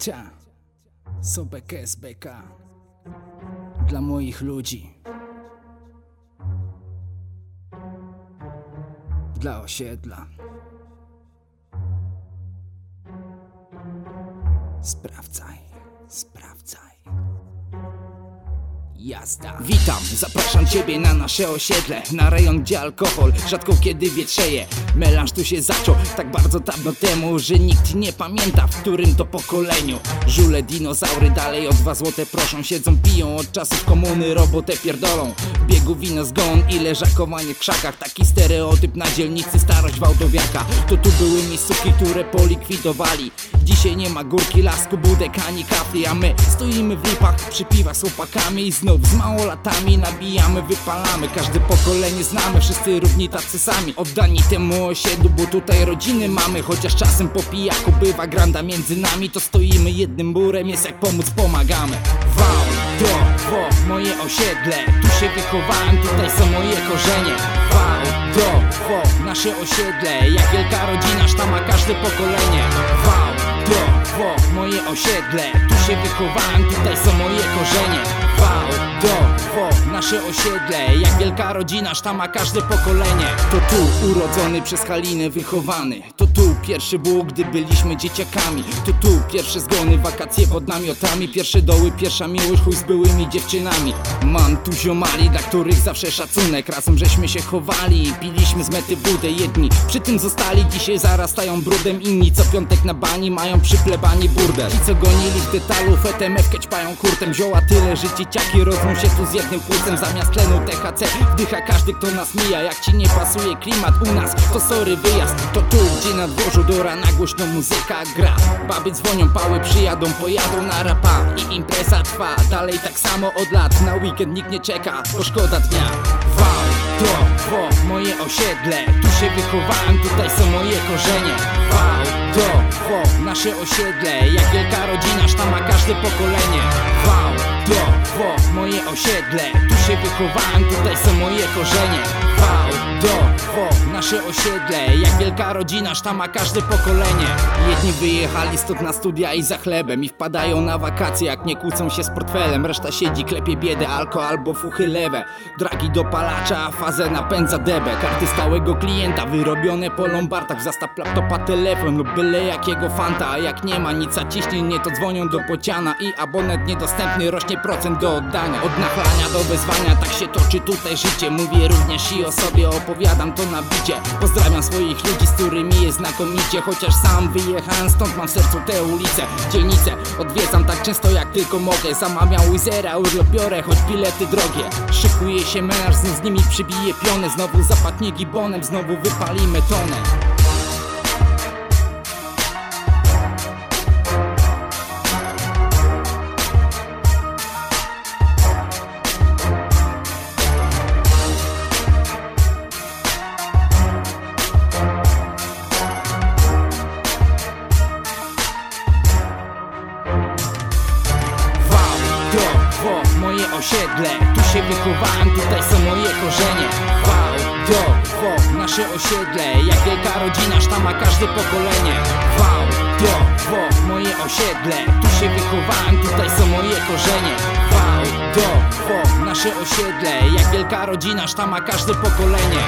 Cia, Sobek SBK Dla moich ludzi. Dla osiedla. Sprawdzaj, sprawdzaj Jazda. Witam, zapraszam ciebie na nasze osiedle. Na rejon, gdzie alkohol rzadko kiedy wietrzeje. Melanż tu się zaczął tak bardzo dawno temu Że nikt nie pamięta w którym to pokoleniu. Żule, dinozaury dalej o dwa złote proszą. Siedzą, piją od czasów komuny, robotę pierdolą. W biegu wino zgon i leżakowanie w krzakach. Taki stereotyp na dzielnicy, starość wałdowiaka. To tu były miejscówki, które polikwidowali Dzisiaj nie ma górki, lasku, budek ani kafli A my stoimy w lipach przy piwach z chłopakami I znów z małolatami nabijamy, wypalamy. Każde pokolenie znamy, wszyscy równi tacy sami. Oddani temu osiedlu, bo tutaj rodziny mamy. Chociaż czasem po pijaku bywa granda między nami To stoimy jednym murem, jest jak pomóc, pomagamy. Wał, to, wo, moje osiedle Tu się wychowałem, tutaj są moje korzenie. Wał, to, wo, nasze osiedle Jak wielka rodzina, sztama każde pokolenie. Wał, moje osiedle Tu się wychowałem, tutaj są moje korzenie. Wał, to, wo, nasze osiedle Jak wielka rodzina, sztama każde pokolenie. To tu urodzony przez Halinę wychowany. To tu pierwszy Bóg, gdy byliśmy dzieciakami. To tu pierwsze zgony, wakacje pod namiotami. Pierwsze doły, pierwsza miłość, chuj z byłymi dziewczynami. Mam tu ziomali, dla których zawsze szacunek. Razem żeśmy się chowali i piliśmy z mety wódę Jedni. Przy tym zostali, dzisiaj zarastają brudem. Inni co piątek na bani mają przy plebanii burdel. Ci co gonili w detalu, FTMF ćpają kurtem. Zioła tyle, że dzieciaki rodzą się tu z jednym płucem Zamiast tlenu THC wdycha każdy kto nas mija. Jak ci nie pasuje klimat u nas, to sorry wyjazd. To tu, gdzie na dworzu do rana głośno muzyka gra. Baby dzwonią, pały przyjadą, pojadą na rapa I impreza trwa, dalej tak samo od lat Na weekend nikt nie czeka, bo szkoda dnia. Wał, to, wo, moje osiedle Tu się wychowałem, tutaj są moje korzenie. Wał, to, wo, nasze osiedle Jak wielka rodzina, sztama każde pokolenie wo, moje osiedle. Tu się wychowałem, tutaj są moje korzenie. Wał, to, wo, nasze osiedle. Jak wielka rodzina, sztama każde pokolenie. Jedni wyjechali stąd na studia i za chlebem I wpadają na wakacje, jak nie kłócą się z portfelem. Reszta siedzi, klepie biedę, alko albo fuchy lewe Dragi dopalacza, a fazę napędza debę. Karty stałego klienta, wyrobione po lombardach Zastaw laptopa, telefon lub byle jakiego fanta. A jak nie ma nic, a ciśnienie to dzwonią do pociana. I abonent niedostępny, rośnie procent do oddania Od nachlania do wezwania, tak się toczy tutaj życie. Mówię również i o sobie opowiadam to na bicie. Pozdrawiam swoich ludzi, z którymi jest znakomicie. Chociaż sam wyjechałem stąd, mam w sercu te ulice Dzielnice. Odwiedzam tak często jak tylko mogę. Zamawiam Wizera, urlop biorę, choć bilety drogie. Szykuje się menaż, z nimi przybije pionę. Znowu zapadnie gibonem, znowu wypalimy tonę moje osiedle. Tu się wychowałem, tutaj są moje korzenie. Wał, to, wo, nasze osiedle. Jak wielka rodzina, sztama każde pokolenie. Wał, to, wo, moje osiedle. Tu się wychowałem, tutaj są moje korzenie. Wał, to, wo, nasze osiedle. Jak wielka rodzina, sztama każde pokolenie